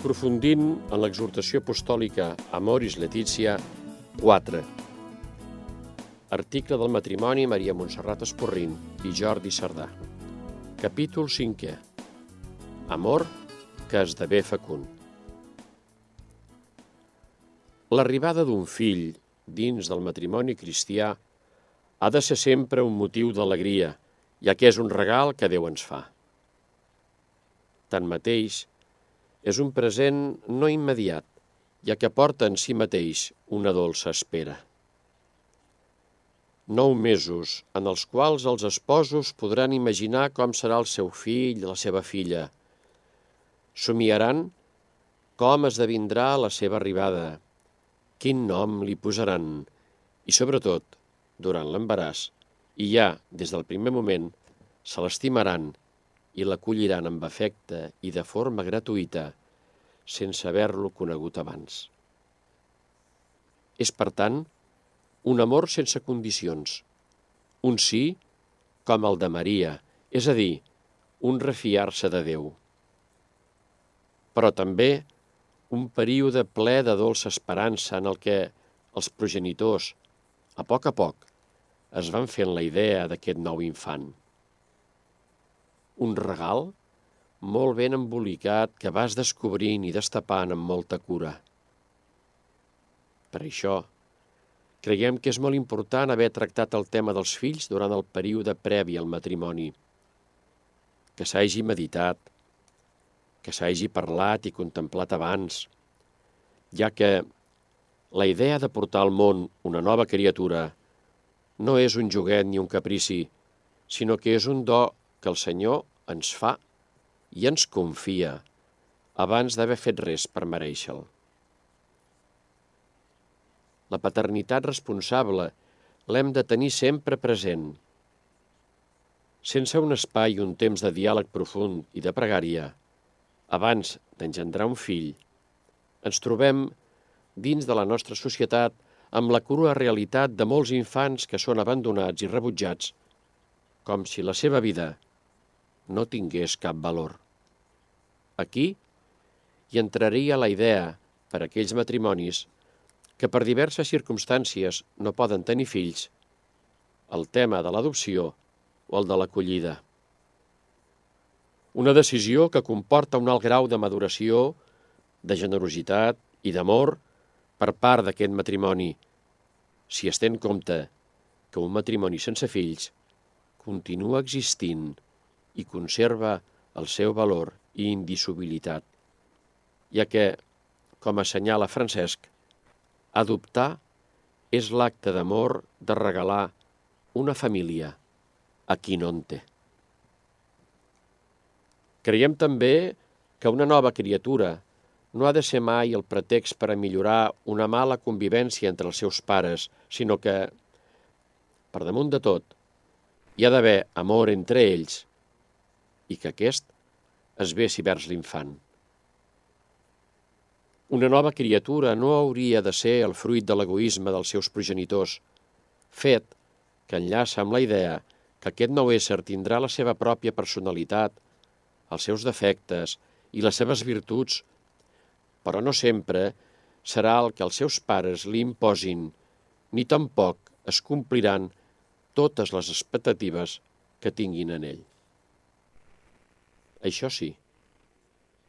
aprofundint en l'exhortació apostòlica Amoris Letizia 4. Article del matrimoni Maria Montserrat Esporrin i Jordi Cerdà. Capítol 5è. Amor que esdevé fecund. L'arribada d'un fill dins del matrimoni cristià ha de ser sempre un motiu d'alegria, ja que és un regal que Déu ens fa. Tanmateix, és un present no immediat, ja que porta en si mateix una dolça espera. Nou mesos en els quals els esposos podran imaginar com serà el seu fill, la seva filla. Somiaran com esdevindrà la seva arribada, quin nom li posaran i, sobretot, durant l'embaràs, i ja des del primer moment, se l'estimaran i l'acolliran amb afecte i de forma gratuïta, sense haver-lo conegut abans. És, per tant, un amor sense condicions, un sí com el de Maria, és a dir, un refiar-se de Déu. Però també un període ple de dolça esperança en el que els progenitors, a poc a poc, es van fent la idea d'aquest nou infant un regal molt ben embolicat que vas descobrint i destapant amb molta cura. Per això, creiem que és molt important haver tractat el tema dels fills durant el període previ al matrimoni, que s'hagi meditat, que s'hagi parlat i contemplat abans, ja que la idea de portar al món una nova criatura no és un joguet ni un caprici, sinó que és un do que el Senyor ens fa i ens confia abans d'haver fet res per mereixer-lo. La paternitat responsable l'hem de tenir sempre present. Sense un espai i un temps de diàleg profund i de pregària, abans d'engendrar un fill, ens trobem dins de la nostra societat amb la crua realitat de molts infants que són abandonats i rebutjats, com si la seva vida no tingués cap valor. Aquí hi entraria la idea, per aquells matrimonis, que per diverses circumstàncies no poden tenir fills, el tema de l'adopció o el de l'acollida. Una decisió que comporta un alt grau de maduració, de generositat i d'amor per part d'aquest matrimoni, si es té en compte que un matrimoni sense fills continua existint i conserva el seu valor i indissolubilitat, ja que, com assenyala Francesc, adoptar és l'acte d'amor de regalar una família a qui no en té. Creiem també que una nova criatura no ha de ser mai el pretext per a millorar una mala convivència entre els seus pares, sinó que, per damunt de tot, hi ha d'haver amor entre ells i que aquest es vessi vers l'infant. Una nova criatura no hauria de ser el fruit de l'egoisme dels seus progenitors, fet que enllaça amb la idea que aquest nou ésser tindrà la seva pròpia personalitat, els seus defectes i les seves virtuts, però no sempre serà el que els seus pares li imposin, ni tampoc es compliran totes les expectatives que tinguin en ell. Això sí,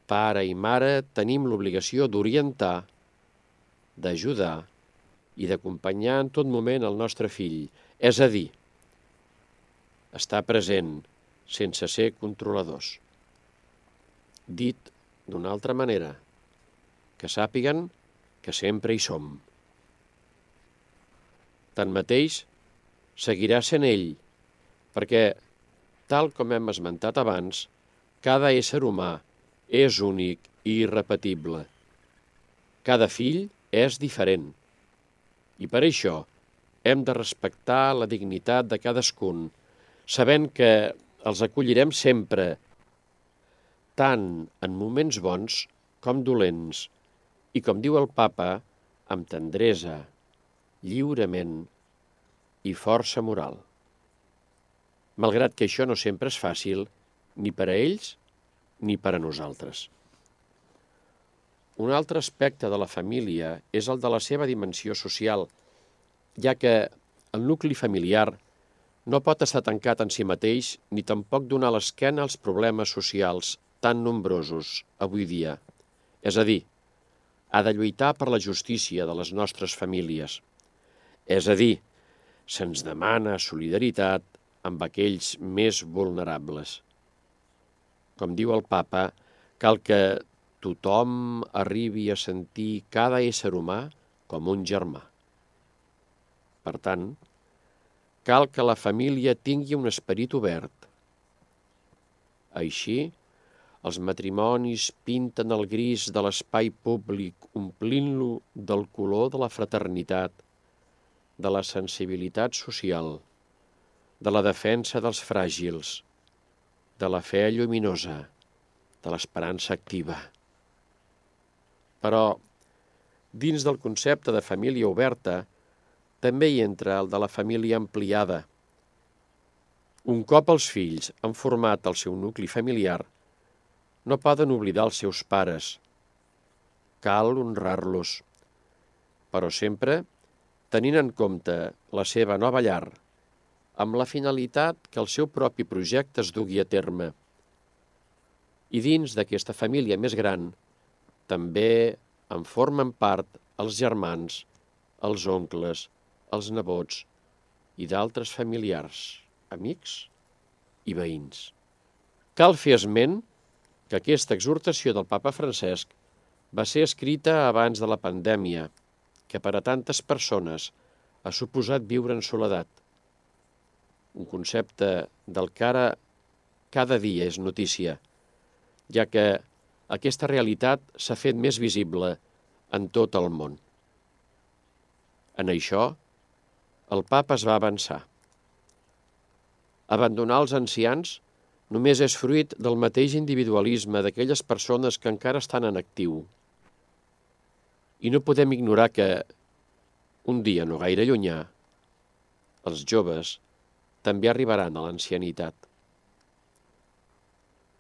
pare i mare tenim l'obligació d'orientar, d'ajudar i d'acompanyar en tot moment el nostre fill, és a dir, estar present sense ser controladors. Dit d'una altra manera, que sàpiguen que sempre hi som. Tanmateix, seguirà sent ell, perquè, tal com hem esmentat abans, cada ésser humà és únic i irrepetible. Cada fill és diferent. I per això hem de respectar la dignitat de cadascun, sabent que els acollirem sempre, tant en moments bons com dolents, i com diu el papa, amb tendresa, lliurement i força moral. Malgrat que això no sempre és fàcil, ni per a ells ni per a nosaltres. Un altre aspecte de la família és el de la seva dimensió social, ja que el nucli familiar no pot estar tancat en si mateix ni tampoc donar l'esquena als problemes socials tan nombrosos avui dia. És a dir, ha de lluitar per la justícia de les nostres famílies. És a dir, se'ns demana solidaritat amb aquells més vulnerables. Com diu el papa, cal que tothom arribi a sentir cada ésser humà com un germà. Per tant, cal que la família tingui un esperit obert. Així, els matrimonis pinten el gris de l'espai públic omplint-lo del color de la fraternitat, de la sensibilitat social, de la defensa dels fràgils, de la fe lluminosa, de l'esperança activa. Però, dins del concepte de família oberta, també hi entra el de la família ampliada. Un cop els fills han format el seu nucli familiar, no poden oblidar els seus pares. Cal honrar-los, però sempre tenint en compte la seva nova llar, amb la finalitat que el seu propi projecte es dugui a terme. I dins d'aquesta família més gran, també en formen part els germans, els oncles, els nebots i d'altres familiars, amics i veïns. Cal fer esment que aquesta exhortació del papa Francesc va ser escrita abans de la pandèmia, que per a tantes persones ha suposat viure en soledat. Un concepte del que ara cada dia és notícia, ja que aquesta realitat s'ha fet més visible en tot el món. En això, el papa es va avançar. Abandonar els ancians només és fruit del mateix individualisme d'aquelles persones que encara estan en actiu. I no podem ignorar que, un dia no gaire llunyà, els joves també arribaran a l'ancianitat.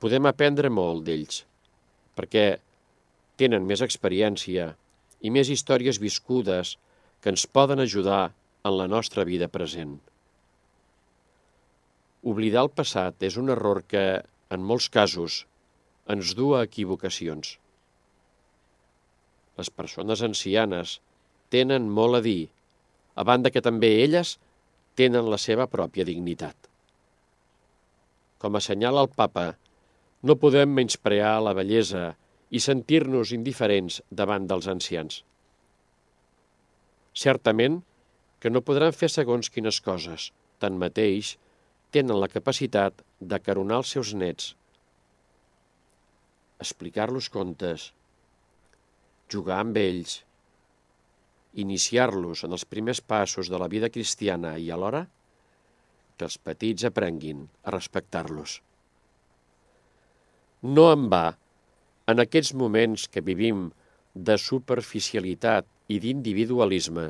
Podem aprendre molt d'ells, perquè tenen més experiència i més històries viscudes que ens poden ajudar en la nostra vida present. Oblidar el passat és un error que, en molts casos, ens du a equivocacions. Les persones ancianes tenen molt a dir, a banda que també elles tenen la seva pròpia dignitat. Com assenyala el papa, no podem menysprear la bellesa i sentir-nos indiferents davant dels ancians. Certament que no podran fer segons quines coses, tanmateix tenen la capacitat d'acaronar els seus nets, explicar-los contes, jugar amb ells, iniciar-los en els primers passos de la vida cristiana i alhora que els petits aprenguin a respectar-los. No en va, en aquests moments que vivim de superficialitat i d'individualisme,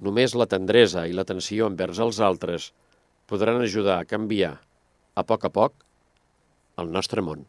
només la tendresa i l'atenció envers els altres podran ajudar a canviar, a poc a poc, el nostre món.